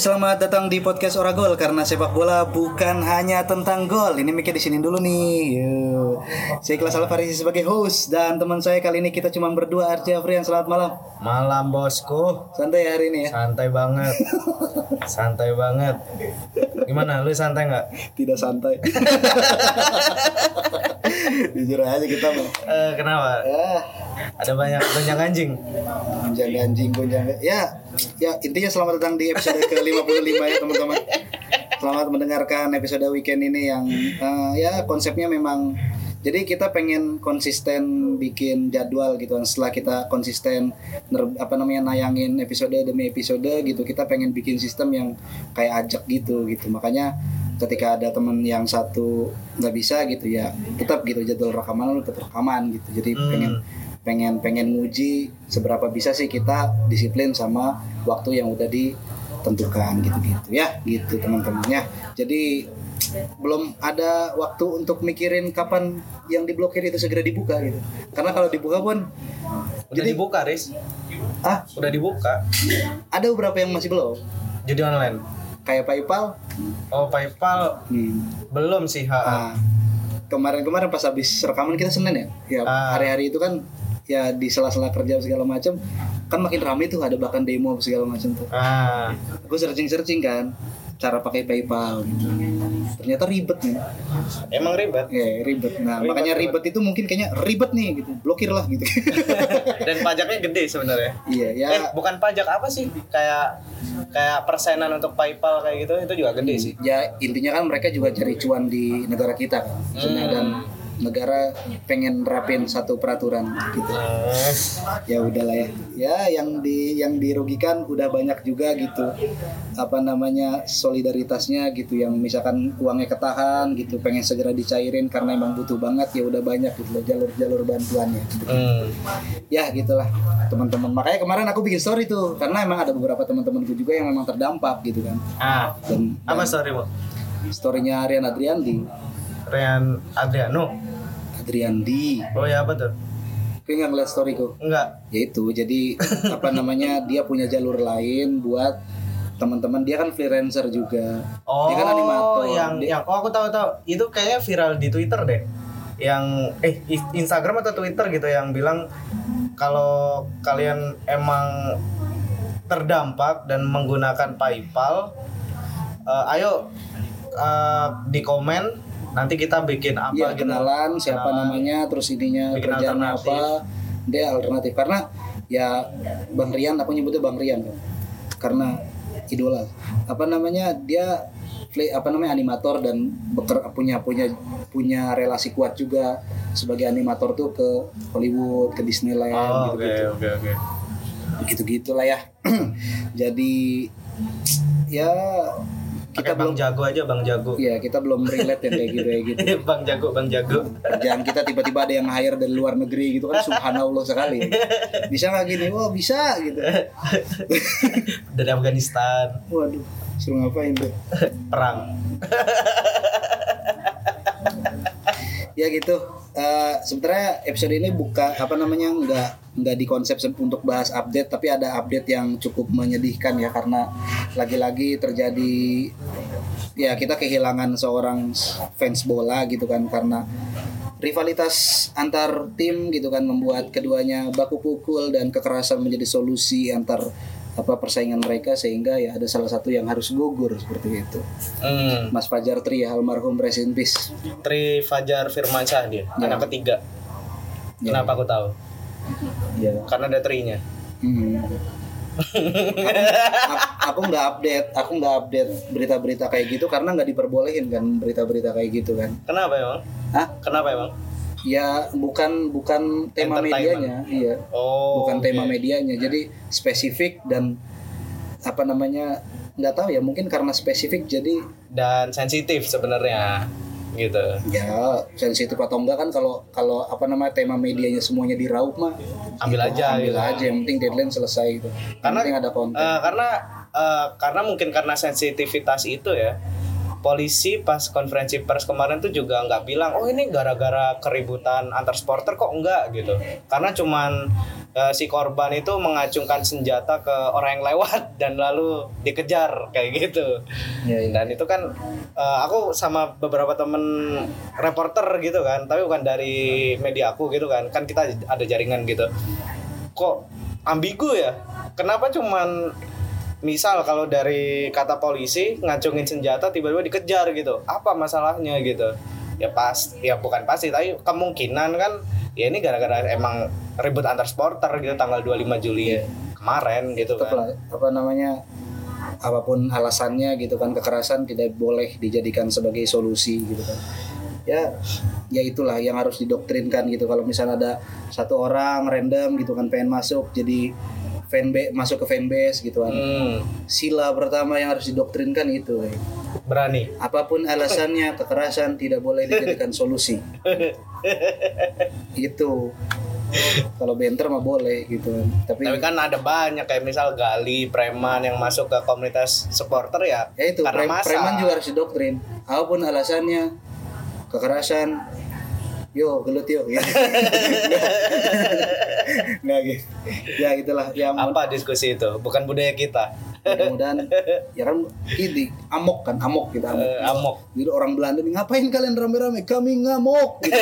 selamat datang di podcast Oragol karena sepak bola bukan hanya tentang gol. Ini mikir di sini dulu nih. Yo. Saya Ikhlas Alfarisi sebagai host dan teman saya kali ini kita cuma berdua Arja Afrian. Selamat malam. Malam bosku, Santai hari ini ya. santai banget, santai banget. Gimana, lu santai nggak? Tidak santai. Jujur aja kita mah. Eh, kenapa? Ya, Ada banyak banyak anjing. gonjang ganjing gonjang. Ya, ya intinya selamat datang di episode ke-55 ya teman-teman. Selamat mendengarkan episode weekend ini yang eh, ya konsepnya memang jadi kita pengen konsisten bikin jadwal gitu kan setelah kita konsisten ner- apa namanya nayangin episode demi episode gitu kita pengen bikin sistem yang kayak ajak gitu gitu makanya ketika ada temen yang satu nggak bisa gitu ya tetap gitu jadwal rekaman lu tetap rekaman gitu jadi Hmm. pengen pengen pengen nguji seberapa bisa sih kita disiplin sama waktu yang udah ditentukan gitu-gitu ya gitu teman-teman ya jadi belum ada waktu untuk mikirin kapan yang diblokir itu segera dibuka gitu karena kalau dibuka pun Udah Jadi- dibuka, Riz. ah Udah dibuka. ada beberapa yang masih belum Judi online. kayak PayPal Oh, PayPal hmm, belum sih, ha. ah, kemarin-kemarin pas habis rekaman kita Senin ya ya Ah. hari-hari itu kan ya di sela-sela kerja segala macam kan makin ramai tuh ada bahkan demo segala macam tuh Ah, aku searching-searching kan cara pakai PayPal gitu. Ternyata ribet nih. emang ribet. Ya, ribet. Nah, Ribet, makanya ribet. ribet itu mungkin kayaknya ribet nih gitu. Blokir lah gitu. Dan pajaknya gede sebenarnya. iya, ya. Eh, bukan pajak apa sih? Kayak kayak persenan untuk PayPal kayak gitu itu juga gede sih. Ya, intinya kan mereka juga cari cuan di negara kita kan. Hmm. dan negara pengen rapin satu peraturan gitu. Ya udahlah ya. Ya yang di yang dirugikan udah banyak juga gitu. Apa namanya solidaritasnya gitu yang misalkan uangnya ketahan gitu pengen segera dicairin karena emang butuh banget ya udah banyak gitu loh jalur-jalur bantuannya. gitu. hmm. ya gitulah teman-teman makanya kemarin aku bikin story tuh karena emang ada beberapa teman-temanku juga yang memang terdampak gitu kan Ah, dan, apa story, Bu? storynya Rian Adriandi Rian Adriano. Adriandi Oh ya apa tuh? kau nggak ngeliat storyku Enggak. ya itu jadi apa namanya dia punya jalur lain buat teman-teman dia kan freelancer juga Oh, dia kan animator yang Dia- yang oh aku tahu tahu. Itu kayaknya viral di Twitter deh. Yang eh Instagram atau Twitter gitu yang bilang kalau kalian emang terdampak dan menggunakan PayPal eh, ayo eh, di komen nanti kita bikin apa Iya gitu. kenalan siapa Kenalan. namanya terus ininya Bikin alternatif. apa dia alternatif karena ya Bang Rian aku nyebutnya Bang Rian kan karena idola apa namanya dia play apa namanya animator dan beker, punya punya punya relasi kuat juga sebagai animator tuh ke Hollywood ke Disneyland Oh, gitu gitu oke oke. gitu gitulah ya jadi ya kita belum Jago aja Bang Jago. ya kita belum relate yang kayak gitu kayak gitu. Bang Jago, Bang Jago. kerjaan kita tiba-tiba ada yang hire dari luar negeri gitu. Kan subhanallah sekali. Bisa nggak gini? Wah bisa gitu. Dari Afghanistan, waduh suruh ngapain tuh? Perang. ya gitu Eh sebenarnya episode ini buka apa namanya nggak nggak di konsep se- untuk bahas update tapi ada update yang cukup menyedihkan ya karena lagi-lagi terjadi ya kita kehilangan seorang fans bola gitu kan karena rivalitas antar tim gitu kan membuat keduanya baku pukul dan kekerasan menjadi solusi antar apa persaingan mereka sehingga ya ada salah satu yang harus gugur seperti itu. Hmm. Mas Fajar Tri almarhum in peace. Tri Fajar Firmansyah dia, Ya. anak ketiga. Ya. Kenapa aku tahu? Ya. Karena ada trinya. Hmm. aku, aku nggak update, aku nggak update berita-berita kayak gitu karena nggak diperbolehin kan berita-berita kayak gitu kan. Kenapa emang? Hah? Kenapa emang? Ya bukan bukan tema medianya, iya. Oh, bukan tema oke. medianya. Jadi spesifik dan apa namanya nggak tahu ya mungkin karena spesifik jadi Dan sensitif sebenarnya, gitu. ya sensitif atau enggak kan kalau kalau apa namanya tema medianya semuanya diraup mah Ambil aja, ambil gitu. aja yang penting deadline selesai gitu. Yang Karena penting ada konten. eh, karena eh, karena mungkin karena sensitivitas itu ya. Polisi pas konferensi pers kemarin tuh juga nggak bilang oh ini gara-gara keributan antar supporter kok enggak? gitu. Karena cuman eh, si korban itu mengacungkan senjata ke orang yang lewat dan lalu dikejar kayak gitu. Iya, iya. dan itu kan eh, aku sama beberapa temen reporter gitu kan tapi bukan dari media aku gitu kan. Kan kita ada jaringan gitu. Kok ambigu ya? Kenapa cuman misal kalau dari kata polisi ngacungin senjata tiba-tiba dikejar gitu. Apa masalahnya gitu? Ya pas ya bukan pasti tapi kemungkinan kan ya ini gara-gara emang ribut antar supporter gitu tanggal 25 Juli kemarin gitu Tetap kan. apa namanya apa pun alasannya gitu kan kekerasan tidak boleh dijadikan sebagai solusi gitu kan. Ya ya itulah yang harus didoktrinkan gitu. Kalau misalnya ada satu orang random gitu kan pengen masuk jadi fanbase masuk ke fanbase gitu kan Hmm, sila pertama yang harus didoktrinkan itu eh. berani apa pun alasannya kekerasan tidak boleh dijadikan solusi itu kalau benter mah boleh gitu kan tapi, Tapi kan ada banyak kayak misal Gali, Preman yang masuk ke komunitas supporter ya. ya itu karena pre- masa. preman juga harus didoktrin apa pun alasannya kekerasan yo gelut yo gitu. nggak gitu ya gitulah ya Apa diskusi itu? Bukan budaya kita. mudah-mudahan ya kan ini amok kan amok gitu amok. Eh, amok. Jadi orang Belanda nih ngapain kalian rame-rame? Kami ngamok gitu.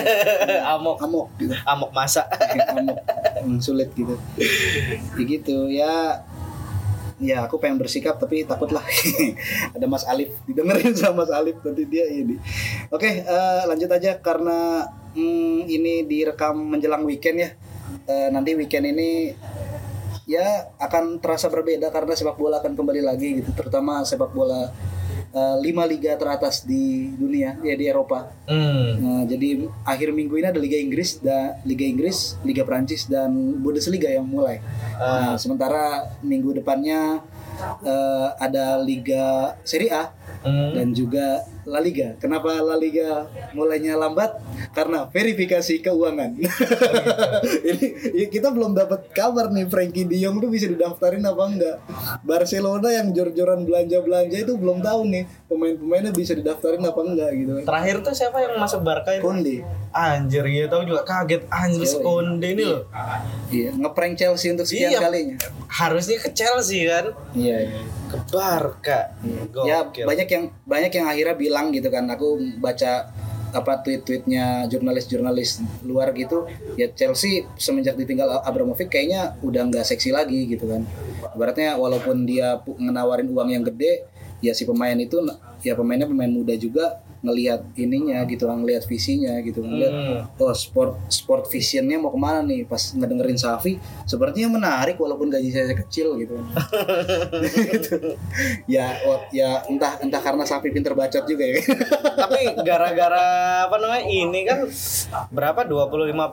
amok. Amok gitu. Amok masa. Amok. Hmm, sulit gitu. Ya gitu ya. Ya aku pengen bersikap tapi takut lah ada Mas Alif didengerin sama Mas Alif nanti dia ini. Oke eh, lanjut aja karena hmm, ini direkam menjelang weekend ya. Eh, nanti weekend ini ya akan terasa berbeda karena sepak bola akan kembali lagi gitu terutama sepak bola eh, lima liga teratas di dunia ya di Eropa Hmm. Nah, jadi akhir minggu ini ada Liga Inggris, da, Liga Inggris, Liga Prancis dan Bundesliga yang mulai. Nah, sementara minggu depannya eh, ada Liga Serie A Hmm. dan juga La Liga. Kenapa La Liga mulainya lambat? Karena verifikasi keuangan. ini ya kita belum dapat kabar nih Frankie De Jong tuh bisa didaftarin apa enggak. Barcelona yang jor-joran belanja-belanja itu belum tahu nih pemain-pemainnya bisa didaftarin apa enggak gitu. Terakhir tuh siapa yang masuk Barca itu? Konde. Anjir ya tahu juga kaget anjir si Yoi. Konde ini loh. Iya, ngeprank Chelsea untuk sekian Iya. kalinya. Harusnya ke Chelsea kan. Iya, iya. Ke Barca. Ya, Gokil. banyak yang banyak yang akhirnya bilang gitu kan. Aku baca apa tweet-tweetnya jurnalis-jurnalis luar gitu ya Chelsea semenjak ditinggal Abramovich kayaknya udah nggak seksi lagi gitu kan ibaratnya walaupun dia ngenawarin uang yang gede ya si pemain itu ya pemainnya pemain muda juga ngelihat ininya gitu kan ngelihat visinya gitu ngelihat Hmm. oh sport sport visionnya mau ke mana nih pas ngedengerin Safi sepertinya menarik walaupun gaji saya kecil gitu kan Gitu. ya oh, ya entah entah karena Safi pinter bacot juga ya Tapi gara-gara apa namanya ini kan berapa 25%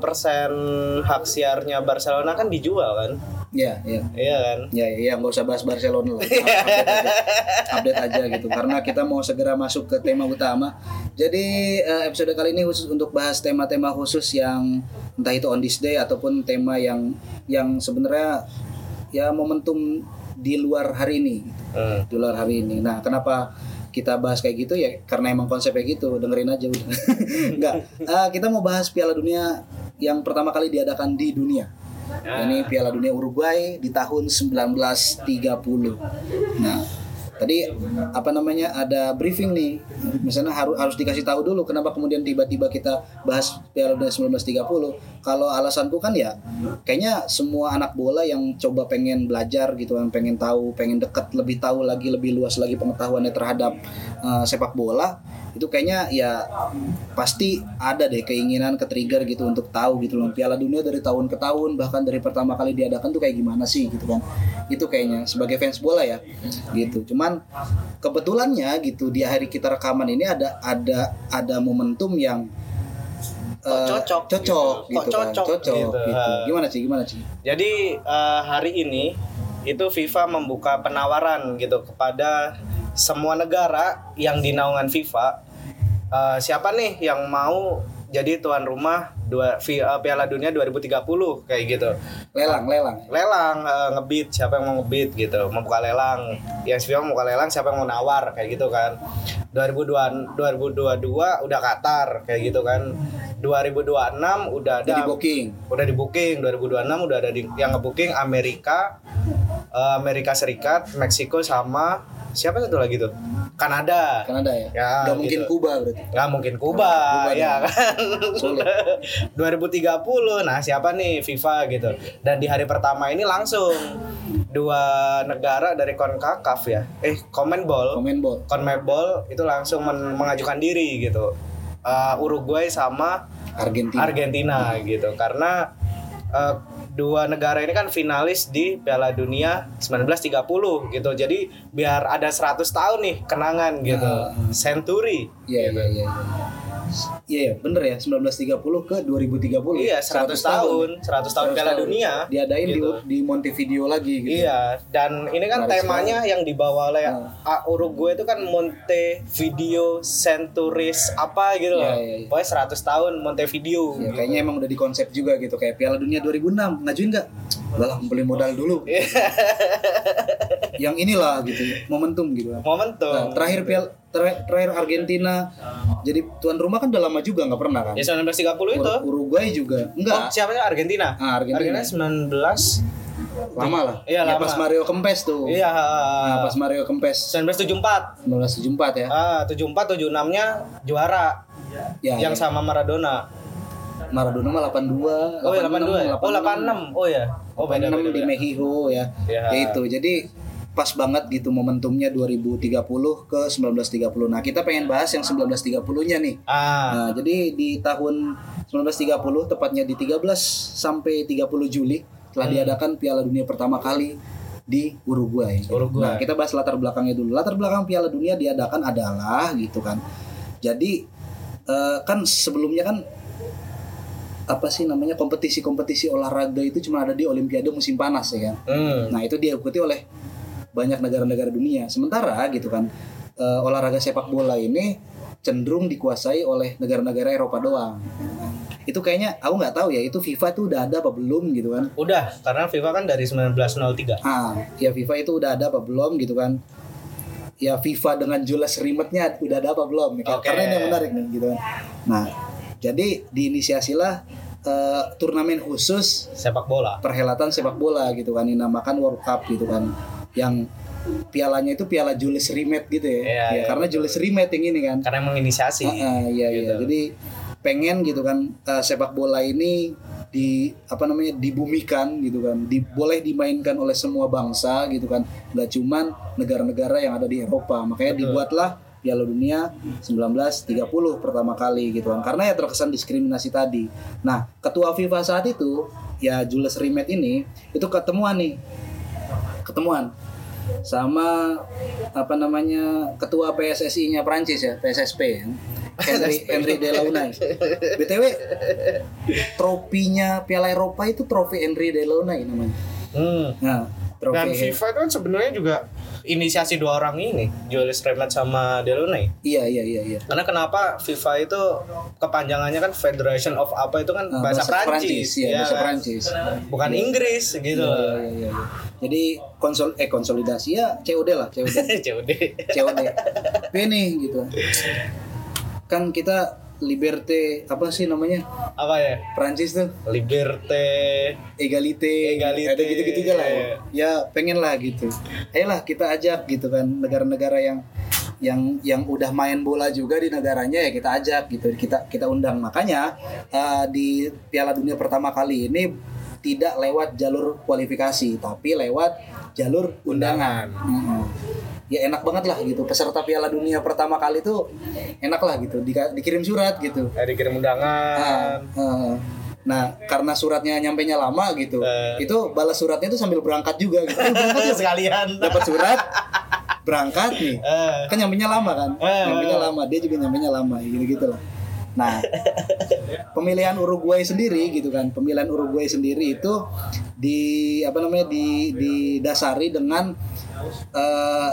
hak siarnya Barcelona kan dijual kan? ya ya Iya kan? ya ya nggak usah bahas Barcelona lah update aja, update aja gitu karena kita mau segera masuk ke tema utama jadi eh, episode kali ini khusus untuk bahas tema-tema khusus yang entah itu on this day ataupun tema yang yang sebenarnya ya momentum di luar hari ini gitu. Hmm. di luar hari ini. Nah, kenapa kita bahas kayak gitu ya? Karena emang konsepnya gitu, dengerin aja udah. Enggak, Eh, kita mau bahas Piala Dunia yang pertama kali diadakan di dunia. Ini Piala Dunia Uruguay di tahun 1930. Nah, tadi apa namanya ada briefing nih. Misalnya harus harus dikasih tahu dulu kenapa kemudian tiba-tiba kita bahas Piala Dunia 1930. Kalau alasanku kan ya kayaknya semua anak bola yang coba pengen belajar gitu kan, pengen tahu, pengen dekat lebih tahu lagi lebih luas lagi pengetahuannya terhadap eh, sepak bola itu kayaknya ya pasti ada deh keinginan ke trigger gitu untuk tahu gitu loh Piala Dunia dari tahun ke tahun bahkan dari pertama kali diadakan tuh kayak gimana sih gitu kan itu kayaknya sebagai fans bola ya gitu cuman kebetulannya gitu di hari kita rekaman ini ada ada ada momentum yang Kok eh, cocok cocok gitu. gitu, Kok kan cocok cocok gitu. gitu. Gimana sih gimana sih Jadi eh, hari ini itu FIFA membuka penawaran gitu kepada semua negara yang di naungan FIFA. Eh, siapa nih yang mau jadi tuan rumah dua eh, Piala Dunia 2030 kayak gitu. Lelang, lelang. Lelang eh, ngebit siapa yang mau ngebit gitu, membuka lelang. Yang FIFA membuka lelang siapa yang mau nawar kayak gitu kan. 2002 2022 udah Qatar kayak gitu kan. 2026 udah ada Jadi booking. udah di booking 2026 udah ada di yang ngebooking Amerika eh, Amerika Serikat Meksiko sama siapa satu lagi tuh Kanada Kanada ya. Ya, mungkin gitu. Kuba berarti. nggak mungkin Kuba, Kuba ya dong. kan Sulit. 2030 nah siapa nih FIFA gitu dan di hari pertama ini langsung dua negara dari Concacaf ya eh Conmebol Comenbol. Conmebol itu langsung men- mengajukan diri gitu Eh, Uruguay sama Argentina. Argentina gitu karena eh, dua negara ini kan finalis di Piala Dunia 1930 gitu jadi biar ada 100 tahun nih kenangan gitu Ah. century Iya, gitu. iya, iya. Iya, iya, bener ya. 1930 ke 2030. iya 100, tahun 100 tahun Piala Dunia Diadain gitu. di di Montevideo lagi gitu. Iya, dan ini kan Menarik temanya yang dibawa oleh Ah. A- Uruguay itu kan Montevideo Centuries apa gitu loh. Iya, iya, iya. Pokoknya 100 tahun Montevideo. Ya, gitu. kayaknya emang udah dikonsep juga gitu kayak Piala Dunia 2006 ngajuin nggak? Udah lah beli modal dulu. Iya. Yang inilah gitu, momentum gitu. Momentum. Nah, terakhir Piala terakhir, terakhir Argentina jadi tuan rumah kan udah lama juga nggak pernah kan? Ya 1930 itu. Ur- Uruguay juga Oh, enggak siapa sih Argentina? Ah, Argentina. 19 lama lah. Iya, Ya, lama. pas Mario Kempes tuh. Iya, Nah, pas Mario Kempes 1974. 1974 ya. Ah, 74 76-nya juara Ya, yang ya. sama Maradona. Maradona mah 82, Oh, ya 82 ya. Oh, 86. Oh ya. Oh, beda 86 beda. di beda. Mexico ya. Ya. Ya itu. Jadi pas banget gitu momentumnya 2030 ke 1930. Nah, kita pengen bahas yang 1930-nya nih. Ah, Nah, jadi di tahun 1930 tepatnya di 13 sampai 30 Juli telah Hmm. diadakan Piala Dunia pertama kali di Uruguay. Uruguay. Nah, kita bahas latar belakangnya dulu. Latar belakang Piala Dunia diadakan adalah gitu kan. Jadi eh, kan sebelumnya kan apa sih namanya kompetisi-kompetisi olahraga itu cuma ada di Olimpiade musim panas ya kan. hmm. Nah itu diikuti oleh banyak negara-negara dunia. Sementara gitu kan eh, olahraga sepak bola ini cenderung dikuasai oleh negara-negara Eropa doang. Itu kayaknya aku nggak tahu ya itu FIFA tuh udah ada apa belum gitu kan. Udah, karena FIFA kan dari 1903. Ah, ya FIFA itu udah ada apa belum gitu kan. Ya FIFA dengan Jules Rimetnya udah ada apa belum nih? Oke. Karena ini yang menarik nih gitu kan. Nah, jadi diinisiasilah eh, turnamen khusus Sepak bola. perhelatan sepak bola gitu kan dinamakan World Cup gitu kan yang pialanya itu piala Jules Rimet gitu ya, Iya, Ya, iya. karena Jules Rimet yang ini kan Karena menginisiasi. Ah, ah, iya iya Gitu. jadi pengen gitu kan eh, sepak bola ini di apa namanya dibumikan gitu kan di, boleh dimainkan oleh semua bangsa gitu kan nggak cuman negara-negara yang ada di Eropa makanya Betul. dibuatlah Piala Dunia 1930 pertama kali gitu kan karena ya terkesan diskriminasi tadi nah ketua FIFA saat itu ya Jules Rimet ini itu ketemuan nih ketemuan sama apa namanya ketua PSSI-nya Prancis ya PSSP ya. Henry Henry Delaunay. BTW trofinya Piala Eropa itu trofi Henry Delaunay namanya. Hmm. Nah, trofi Dan FIFA itu kan sebenarnya juga inisiasi dua orang ini, Julius Remet sama Delaunay. Iya iya iya iya. Karena kenapa FIFA itu kepanjangannya kan Federation of apa itu kan Nah, bahasa, Prancis, ya, ya bahasa kan? Prancis. bukan Inggris gitu. Iya, iya, iya, iya. Jadi konsol eh konsolidasi ya COD lah, COD. COD. COD. Nih gitu. Kan kita liberté apa sih namanya? Apa ya? Prancis tuh Liberté. egalite, Egalite. ada gitu-gitu aja lah ya. Ya pengen lah gitu. Ayolah kita ajak gitu kan negara-negara yang yang yang udah main bola juga di negaranya ya kita ajak gitu kita kita undang makanya eh, di Piala Dunia pertama kali ini tidak lewat jalur kualifikasi tapi lewat jalur undangan. Mm-mm. Ya enak banget lah gitu peserta Piala Dunia pertama kali tuh enak lah gitu Dika- dikirim surat gitu. Eh, dikirim undangan. ah. Nah, karena suratnya nyampe nya lama gitu, Eh. itu balas suratnya itu sambil berangkat juga gitu. Eh, berangkat ya, Sekalian. dapat surat, berangkat nih. Eh. Kan nyampe nya lama kan? Eh. Nyampe nya lama, dia juga nyampe nya lama, gitu-gitu lah. Nah, pemilihan Uruguay sendiri gitu kan, pemilihan Uruguay sendiri itu di apa namanya di didasari dengan eh,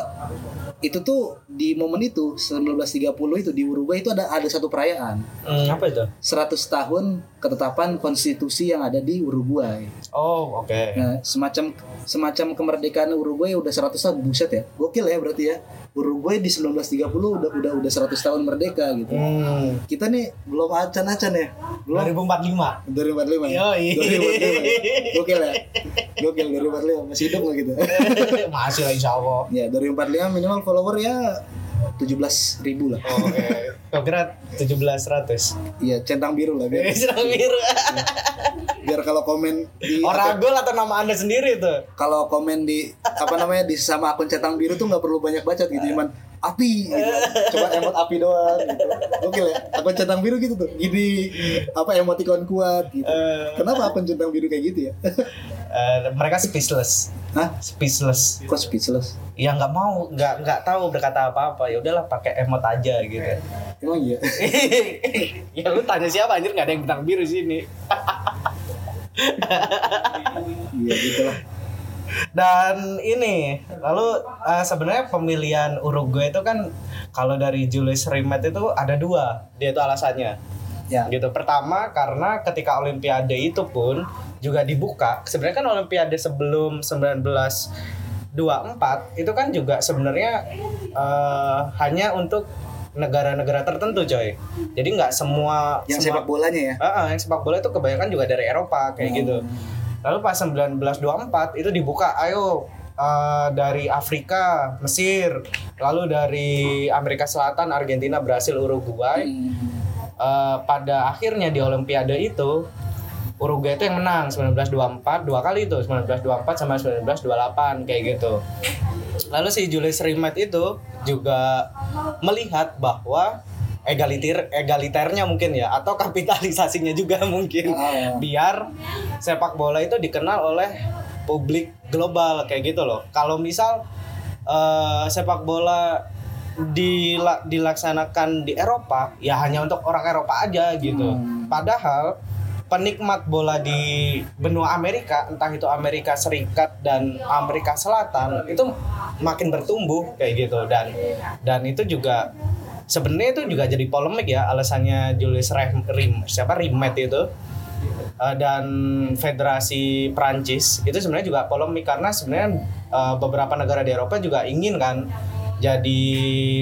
itu tuh di momen itu 1930 itu di Uruguay itu ada ada satu perayaan Hmm, apa itu? 100 tahun ketetapan konstitusi yang ada di Uruguay. Oh, oke. Nah, semacam semacam kemerdekaan Uruguay udah 100 tahun buset ya. Gokil ya berarti ya. Uruguay di 1930 udah udah udah 100 tahun merdeka gitu. Hmm. Kita nih belum acan-acan ya. Belum 2045. 2045. ya? Yoi. 2045. Gokil ya. Gokil 2045 masih hidup nggak gitu. Masih lah insya Allah. ya 2045 minimal follower ya 17 ribu lah. Oh, Oke. Kau kira 1700. Iya centang biru lah biar, Sedang biru. biar kalau komen di Oragol atau nama anda sendiri tuh? kalau komen di apa namanya di sama akun centang biru tuh nggak perlu banyak bacot gitu cuman api gitu. coba emot api doang gitu. Gokil ya akun centang biru gitu tuh gini apa emoticon kuat gitu Eh, kenapa akun centang biru kayak gitu ya eh, mereka speechless. Hah? Speechless. kok speechless Ya nggak mau, nggak nggak tahu berkata apa-apa. Ya udahlah pakai emot aja gitu. emang iya ya lu tanya siapa anjir nggak ada yang bintang biru sini. iya gitu lah Dan ini, lalu eh, sebenarnya pemilihan Uruguay itu kan kalau dari Julius Rimet itu ada dua, dia itu alasannya. ya Gitu. Pertama karena ketika Olimpiade itu pun juga dibuka. Sebenarnya kan Olimpiade sebelum 1924 itu kan juga sebenarnya eh, hanya untuk negara-negara tertentu, coy. Jadi nggak semua yang semua- sepak bolanya ya Ah, ah, yang sepak bola itu kebanyakan juga dari Eropa kayak Hmm. gitu. Lalu pas 1924 itu dibuka, ayo eh, dari Afrika, Mesir, lalu dari Amerika Selatan, Argentina, Brasil, Uruguay. Hmm. Eh, pada akhirnya di Olimpiade itu Uruguay itu yang menang 1924 dua kali itu 1924 sama 1928 kayak gitu. Lalu si Julius Rimet itu juga melihat bahwa egalitir egaliternya mungkin ya atau kapitalisasinya juga mungkin Ah. biar sepak bola itu dikenal oleh publik global kayak gitu loh. Kalau misal eh, sepak bola dila- dilaksanakan di Eropa ya hanya untuk orang Eropa aja gitu. Hmm. Padahal penikmat bola di benua Amerika, entah itu Amerika Serikat dan Amerika Selatan itu makin bertumbuh kayak gitu. Dan dan itu juga sebenarnya itu juga jadi polemik ya alasannya Julius Rim, siapa? Rimet itu. Uh, dan Federasi Prancis itu sebenarnya juga polemik karena sebenarnya uh, beberapa negara di Eropa juga ingin kan jadi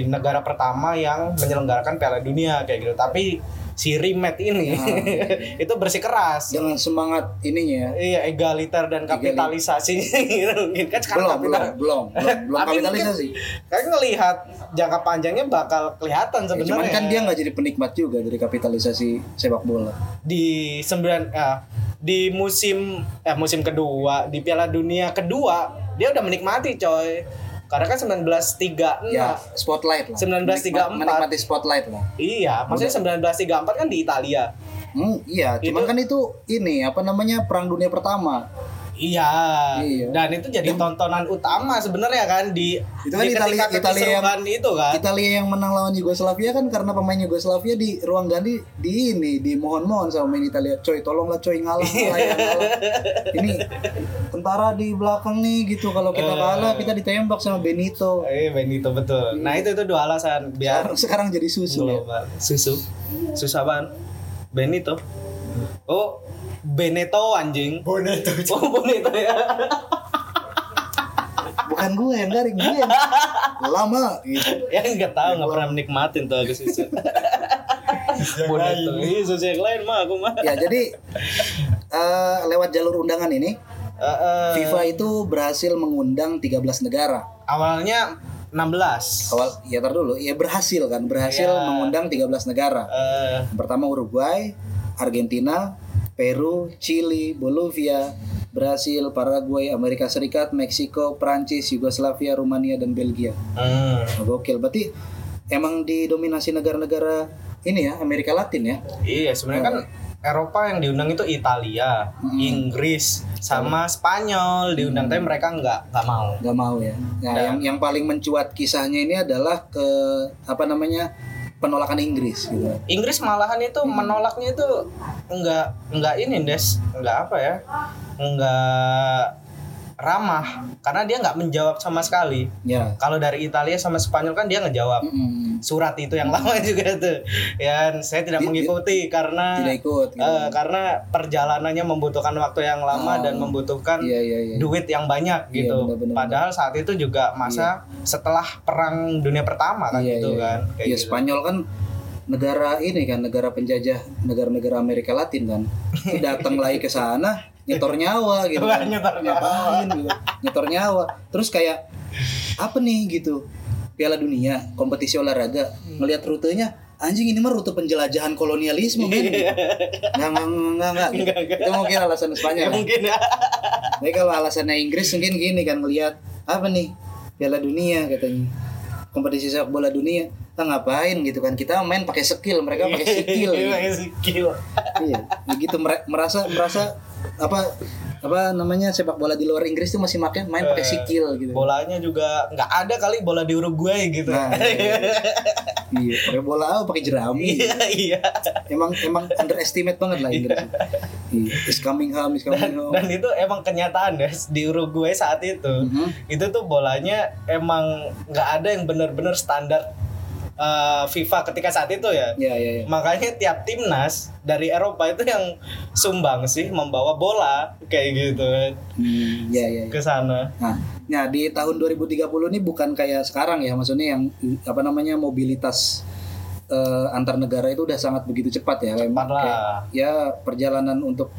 negara pertama yang menyelenggarakan Piala Dunia kayak gitu. Tapi si Rimet ini. Itu bersikeras dengan semangat ininya ya. iya egaliter dan kapitalisasi. Gitu mungkin kan sekarang belum belum kapital- belum belum belum Tapi kapitalisasi. kan ngelihat jangka panjangnya bakal kelihatan Ya, sebenarnya. cuman kan dia nggak jadi penikmat juga dari kapitalisasi sepak bola. Di sembilan eh, di musim eh musim kedua di Piala Dunia kedua dia udah menikmati coy karena kan 1936 ya spotlight lah. 1934. Menikma- menikmati spotlight lah. Iya maksudnya 1934 kan di Italia. Hmm, iya cuman Itu- kan itu ini apa namanya perang dunia pertama iya, Iya. dan itu jadi tontonan utama sebenarnya kan di Itu kan di Italia- Italia yang- itu kan. Italia yang menang lawan Yugoslavia kan karena pemain Yugoslavia di ruang ganti di ini dimohon-mohon sama main Italia. Coy tolonglah coy ngalah ngalah ya ngalah. Ini tentara di belakang nih gitu. Kalau kita kalah kita ditembak sama Benito. Eh Benito betul. Nah itu itu dua alasan biar sekarang, sekarang jadi susu ya. Susu. Susu apaan? Benito. Oh Beneto anjing. Boneto. oh Benito ya. Bukan gue yang garing dia yang lama gitu. Ya nggak tahu nggak pernah menikmatin tuh aku susu. Benito iya susu yang lain mah aku mah. Ya jadi eh, lewat jalur undangan ini Eh, eh, FIFA itu berhasil mengundang 13 negara. Awalnya 16 awal ya tar dulu. Ya berhasil kan berhasil Ya. mengundang 13 negara. Eh, Yang pertama Uruguay, Argentina, Peru, Chili, Bolivia, Brasil, Paraguay, Amerika Serikat, Meksiko, Prancis, Yugoslavia, Rumania, dan Belgia. hmm, Oh, Gokil. Berarti emang didominasi negara-negara ini ya, Amerika Latin ya. iya sebenarnya kan Eropa yang diundang itu Italia, Hmm. Inggris, sama Spanyol diundang tapi mereka nggak nggak mau. Gak mau ya. Nah, Nah. yang yang paling mencuat kisahnya ini adalah ke apa namanya? Penolakan Inggris gitu. Inggris malahan itu menolaknya itu enggak enggak ini des enggak apa ya enggak ramah karena dia nggak menjawab sama sekali. Ya. Kalau dari Italia sama Spanyol kan dia ngejawab Mm-mm. surat itu yang lama juga tuh. Ya saya tidak mengikuti karena Tidak ikut. Gitu. eh, karena perjalanannya membutuhkan waktu yang lama Oh. dan membutuhkan Iya iya iya. duit yang banyak Iya, gitu. benar-benar. Padahal saat itu juga masa setelah perang dunia pertama kan Iya, gitu iya. kan. Kayak Ya gitu. Spanyol kan negara ini kan negara penjajah negara-negara Amerika Latin kan. Itu datang lagi ke sana nyetor nyawa gitu. Kan. nyetor Ngapain gitu. Nyetor nyawa. Terus kayak apa nih gitu. Piala Dunia, kompetisi olahraga, ngelihat rutenya anjing ini mah rute penjelajahan kolonialisme kan. Enggak enggak. Enggak, enggak. Itu mungkin alasan Ya, Spanyol. mungkin ya. Tapi kalau alasannya Inggris mungkin gini kan ngelihat apa nih Piala Dunia katanya kompetisi sepak bola dunia kita ngapain gitu kan kita main pakai skill mereka pakai skill Iya, gitu. pakai skill. iya begitu merasa merasa apa apa namanya sepak bola di luar Inggris tuh masih makin main pakai Eh, skill gitu Bolanya juga nggak ada kali bola di Uruguay gitu. nah iya pakai bola apa pakai jerami Iya, iya. emang emang underestimate banget lah Inggris iya is coming home is coming home Dan itu emang kenyataan ya di Uruguay saat itu. Mhm. Itu tuh bolanya emang nggak ada yang benar-benar standar eh, FIFA ketika saat itu ya. Iya iya iya. Makanya tiap timnas dari Eropa itu yang sumbang sih membawa bola kayak gitu Hmm, iya iya. iya. ke sana. Nah, nah di tahun 2030 ini bukan kayak sekarang ya, maksudnya yang apa namanya mobilitas eh, antar negara itu udah sangat begitu cepat ya. Cepat lah. kayak- ya perjalanan untuk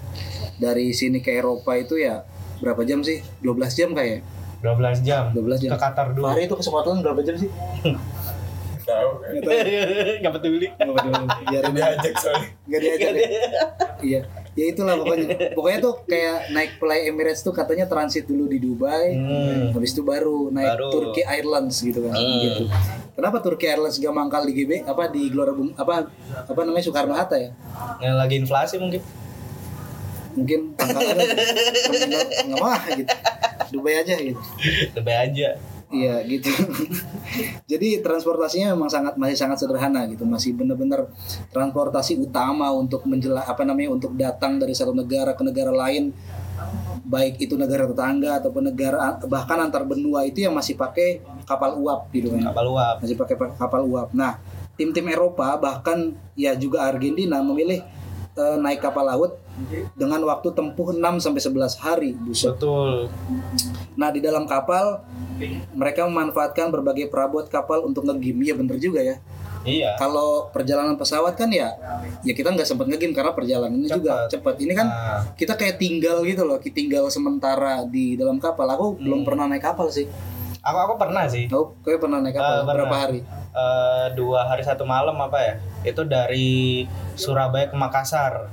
dari sini ke Eropa itu ya berapa jam sih? 12 jam kayak. 12 jam. 12 jam. Ke Qatar dulu. Hari itu ke Scotland berapa jam sih? tahu Nggak peduli. Nggak peduli. Biarin aja. diajak soalnya Nggak diajak ya? Iya. Ya itulah pokoknya. Pokoknya tuh kayak naik Fly Emirates tuh katanya transit dulu di Dubai. Hmm. Habis itu baru naik Baru. Turki Airlines gitu kan. Hmm. Gitu. Kenapa Turki Airlines gak mangkal di GB apa di Gelora Bung apa apa namanya Soekarno Hatta ya? Yang lagi inflasi mungkin. Mungkin pangkalannya nggak mah gitu. Dubai aja gitu. Lebih aja. Iya gitu. Jadi transportasinya memang sangat masih sangat sederhana gitu, masih benar-benar transportasi utama untuk menjela apa namanya untuk datang dari satu negara ke negara lain, baik itu negara tetangga ataupun negara bahkan antar benua itu yang masih pakai kapal uap gitu kan, Kapal uap. masih pakai pa- kapal uap. Nah tim-tim Eropa bahkan ya juga Argentina memilih eh, naik kapal laut dengan waktu tempuh 6 sampai 11 hari, buset. Betul. Nah di dalam kapal mereka memanfaatkan berbagai perabot kapal untuk ngegim. Iya bener juga ya. Iya. Kalau perjalanan pesawat kan ya, ya kita nggak sempat ngegim karena perjalanannya juga cepat. Ini kan Nah, kita kayak tinggal gitu loh, kita tinggal sementara di dalam kapal. Aku belum pernah naik kapal sih. aku aku pernah sih. Aku kayak pernah naik kapal pernah. berapa hari? Eh, dua hari satu malam apa ya? Itu dari Surabaya ke Makassar.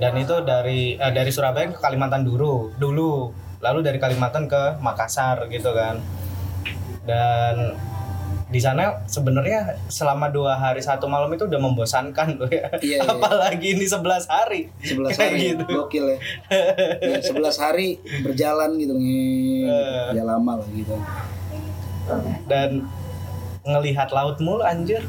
Dan itu dari eh, dari Surabaya ke Kalimantan dulu, dulu. Lalu dari Kalimantan ke Makassar gitu kan. Dan di sana sebenarnya selama dua hari satu malam itu udah membosankan loh ya. Iya, iya. Apalagi ini 11 hari. 11 Kayak hari gitu. gokil ya. ya 11 hari berjalan gitu nih. Eh. Ya lama lah gitu. Dan ngelihat laut mulu anjir.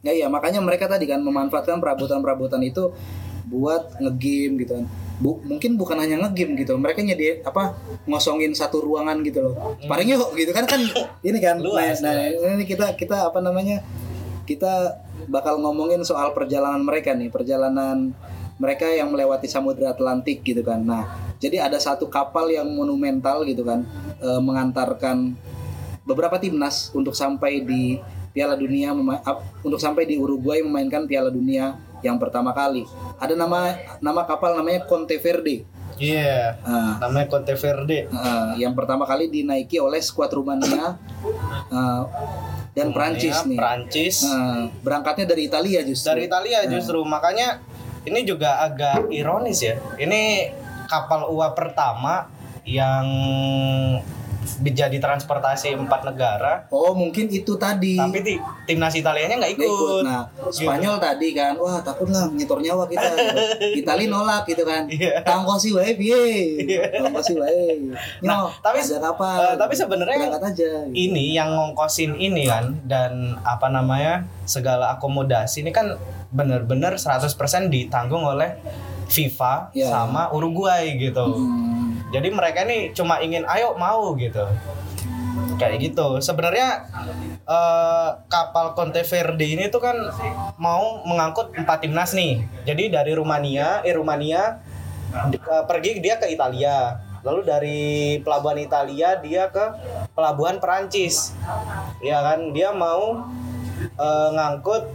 Ya iya makanya mereka tadi kan memanfaatkan perabotan-perabotan itu buat ngegame gitu kan. Bu, mungkin bukan hanya ngegame gitu. Mereka nyedi apa ngosongin satu ruangan gitu loh. Sparring yuk gitu kan kan ini kan. Nah, Luas, nah, ini kita kita apa namanya? Kita bakal ngomongin soal perjalanan mereka nih, perjalanan mereka yang melewati Samudra Atlantik gitu kan. Nah, jadi ada satu kapal yang monumental gitu kan eh, mengantarkan beberapa timnas untuk sampai di Piala Dunia untuk sampai di Uruguay memainkan Piala Dunia yang pertama kali. Ada nama nama kapal namanya Conte Verde. Iya. Nah, Namanya Conte Verde. eh, yang pertama kali dinaiki oleh skuad Rumania eh, dan Prancis nih. Prancis. Eh, berangkatnya dari Italia justru. dari Italia justru makanya ini juga agak ironis ya ini kapal uap pertama yang menjadi transportasi empat negara Oh mungkin itu tadi. tapi ti- timnas Italianya nggak Nggak ikut. ikut Nah, Spanyol tadi kan, wah takut lah nyetor nyawa kita. Itali nolak gitu kan. Iya. Tangkosi wae piye? Tangkosi wae. Nah, tapi- ada kapal. eh, tapi sebenarnya aja. ini yang ngongkosin ini kan dan apa namanya segala akomodasi ini kan benar-benar 100% ditanggung oleh FIFA Ya. sama Uruguay gitu Hmm. Jadi mereka nih cuma ingin ayo mau gitu. Kayak gitu. Sebenarnya eh, kapal Conteverde ini tuh kan mau mengangkut empat timnas nih. Jadi dari Rumania, eh Rumania di- eh, pergi dia ke Italia. Lalu dari pelabuhan Italia dia ke pelabuhan Perancis. Ya kan, dia mau eh, ngangkut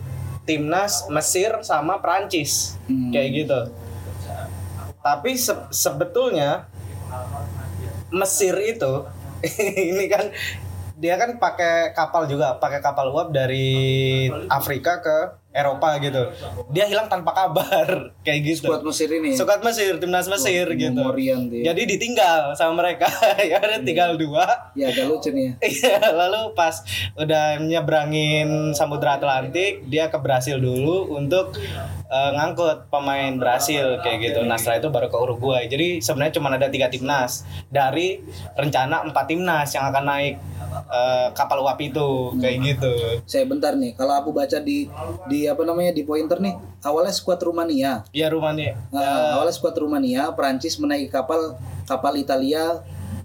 timnas Mesir sama Perancis. Hmm. Kayak gitu. Tapi se- sebetulnya Mesir itu ini kan dia kan pakai kapal juga, pakai kapal uap dari Afrika ke Eropa gitu. Dia hilang tanpa kabar kayak gitu. Skuad Mesir ini. Sukat Mesir, timnas Mesir gitu. Jadi ditinggal sama mereka. ya ada tinggal dua. Ya agak lucu nih ya. Iya, lalu pas udah nyebrangin Samudra Atlantik, dia ke Brasil dulu untuk eh, ngangkut pemain Brasil kayak gitu. Nah setelah itu baru ke Uruguay. Jadi sebenarnya cuma ada tiga timnas dari rencana empat timnas yang akan naik eh, kapal uap itu kayak gitu. Saya bentar nih, kalau aku baca di di apa namanya di pointer nih, awalnya skuad Rumania. Ya rumahnya. Nah, awalnya skuad Rumania, Prancis menaiki kapal kapal Italia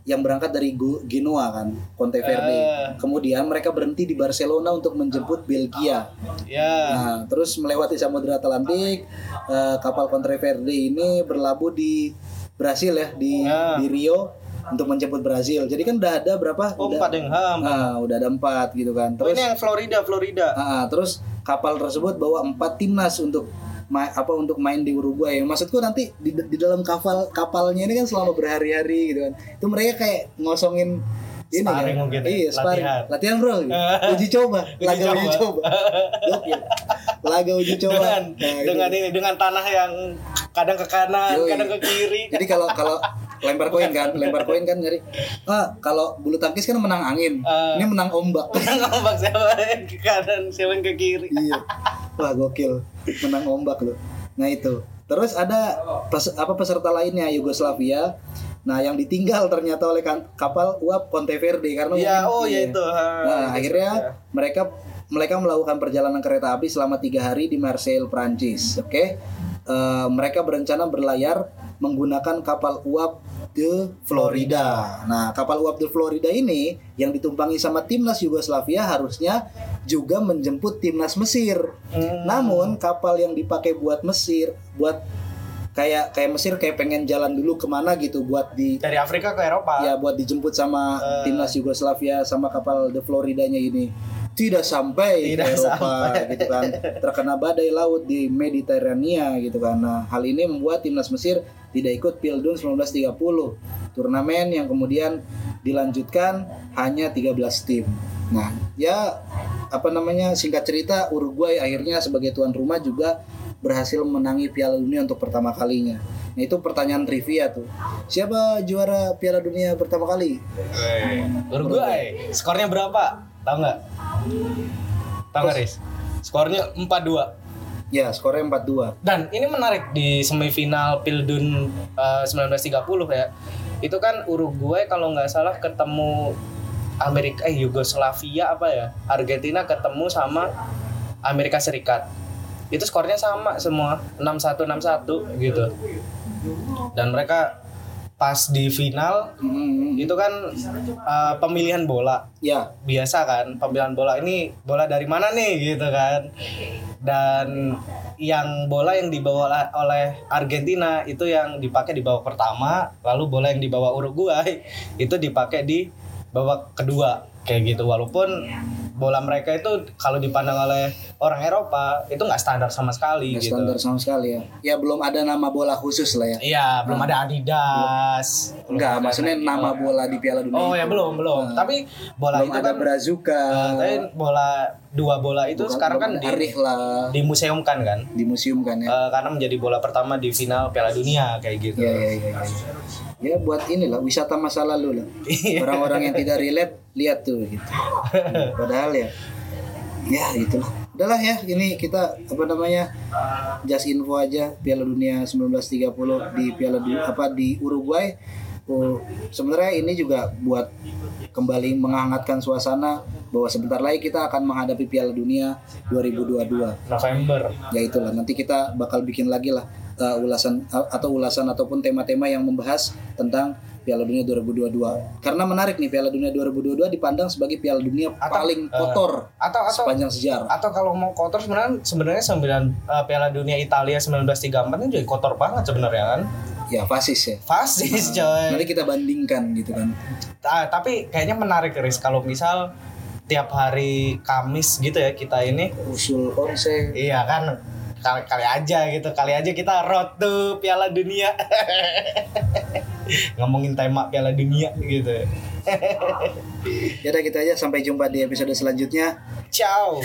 yang berangkat dari Genoa kan, Conteverde. Eh. Kemudian mereka berhenti di Barcelona untuk menjemput Belgia. Ya. Nah, terus melewati Samudra Atlantik, eh, kapal Conteverde ini berlabuh di Brasil ya, di Ya. di Rio untuk menjemput Brasil. Jadi kan udah ada berapa? Oh, udah, empat yang ham. Nah, udah ada empat gitu kan. Oh, Terus ini yang Florida, Florida. Ah, terus kapal tersebut bawa empat timnas untuk ma- apa untuk main di Uruguay. Maksudku nanti di, di dalam kapal kapalnya ini kan selama berhari-hari gitu kan. Itu mereka kayak ngosongin ini Sparring kan. mungkin ya, Iya, sparring. latihan. Latihan, bro. gitu. uji coba, Uji laga uji coba. coba. Gokil. Laga uji coba. dengan Nah, itu. dengan ini dengan tanah yang kadang ke kanan, Yoi. kadang ke kiri. Jadi kalau kalau lempar koin kan, lempar koin kan nyari. Ah, kalau bulu tangkis kan menang angin. Ah. Ini menang ombak. Ngomong siapa yang ke kanan, siapa yang ke kiri. iya wah gokil menang ombak loh nah itu terus ada pes- apa peserta lainnya Yugoslavia nah yang ditinggal ternyata oleh kan- kapal uap Conteverde karena Iya, mungkin- oh ya iya. itu. ha, nah itu akhirnya saja. mereka mereka melakukan perjalanan kereta api selama tiga hari di Marseille Prancis oke Eh, mereka berencana berlayar menggunakan kapal uap de Florida. Nah, kapal uap de Florida ini yang ditumpangi sama timnas Yugoslavia harusnya juga menjemput timnas Mesir. Hmm. Namun kapal yang dipakai buat Mesir, buat kayak kayak Mesir kayak pengen jalan dulu ke mana gitu buat di dari Afrika ke Eropa. ya buat dijemput sama Eh. timnas Yugoslavia sama kapal de Floridanya ini tidak sampai Tidak ke Eropa sampai. gitu kan terkena badai laut di Mediterania gitu kan nah hal ini membuat timnas Mesir tidak ikut Pildun 1930 turnamen yang kemudian dilanjutkan hanya 13 tim nah ya apa namanya singkat cerita Uruguay akhirnya sebagai tuan rumah juga berhasil menangi Piala Dunia untuk pertama kalinya. Nah itu pertanyaan trivia tuh. Siapa juara Piala Dunia pertama kali? Weh. Uruguay. Skornya berapa? Tahu nggak? Riz? Skornya 4-2. Ya skornya 4-2. Dan ini menarik di semifinal Pildun eh, 1930 ya. Itu kan Uruguay kalau nggak salah ketemu Amerika eh Yugoslavia apa ya? Argentina ketemu sama Amerika Serikat. Itu skornya sama semua 6-1 6-1 gitu. Dan mereka pas di final Hmm, itu kan eh, pemilihan bola. Ya. Biasa kan pemilihan bola ini bola dari mana nih gitu kan. Dan yang bola yang dibawa oleh Argentina itu yang dipakai di babak pertama lalu bola yang dibawa Uruguay itu dipakai di babak kedua kayak gitu. Walaupun bola mereka itu kalau dipandang oleh orang Eropa itu nggak standar sama sekali nggak gitu standar sama sekali ya. Ya belum ada nama bola khusus lah ya. iya belum ada Adidas belum Enggak, maksudnya Nike. nama bola di Piala Dunia. oh itu. ya belum belum Nah, tapi bola belum itu ada kan Brazuka. Eh, tapi bola dua bola itu Bukan- sekarang kan di lah dimuseumkan kan di museum kan ya. Eh, karena menjadi bola pertama di final Piala Dunia kayak gitu. Ya, ya, ya, ya. Ya buat inilah wisata masa lalu lah. Iya. Orang-orang yang tidak relate lihat tuh gitu. Padahal ya, ya itulah. Udahlah ya, ini kita apa namanya just info aja Piala Dunia 1930 di Piala Du- apa di Uruguay. Oh, sebenarnya ini juga buat kembali menghangatkan suasana bahwa sebentar lagi kita akan menghadapi Piala Dunia 2022 November. ya itulah nanti kita bakal bikin lagi lah uh, ulasan uh, atau ulasan ataupun tema-tema yang membahas tentang Piala Dunia 2022. Karena menarik nih Piala Dunia 2022 dipandang sebagai Piala Dunia Atau, paling eh, kotor atau atau sepanjang sejarah. atau kalau mau kotor sebenarnya sebenarnya sembilan eh, Piala Dunia Italia 1934 ini juga kotor banget sebenarnya kan Ya fasis ya. fasis coy Nanti kita bandingkan gitu kan. Ah, tapi kayaknya menarik Riz kalau misal tiap hari Kamis gitu ya kita ini Usul konse. iya kan kali, kali aja gitu kali aja kita road to Piala Dunia. Ngomongin tema Piala Dunia gitu. Ya udah gitu aja sampai jumpa di episode selanjutnya. ciao